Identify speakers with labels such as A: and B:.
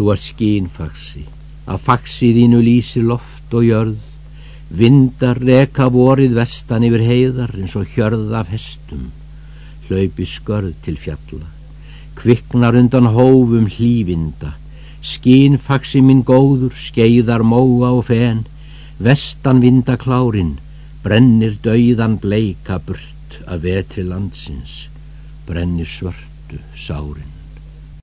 A: Þú ert skínfaxi, að faxi þínu lýsi loft og jörð, vindar reka vorið vestan yfir heiðar eins og hjörð af hestum, hlaupi skörð til fjalla, kviknar undan hófum hlífinda, skínfaxi minn góður, skeiðar móa og fen, vestan vindaklárin, brennir dauðan bleika burt að vetri landsins, brennir svörtu sárin.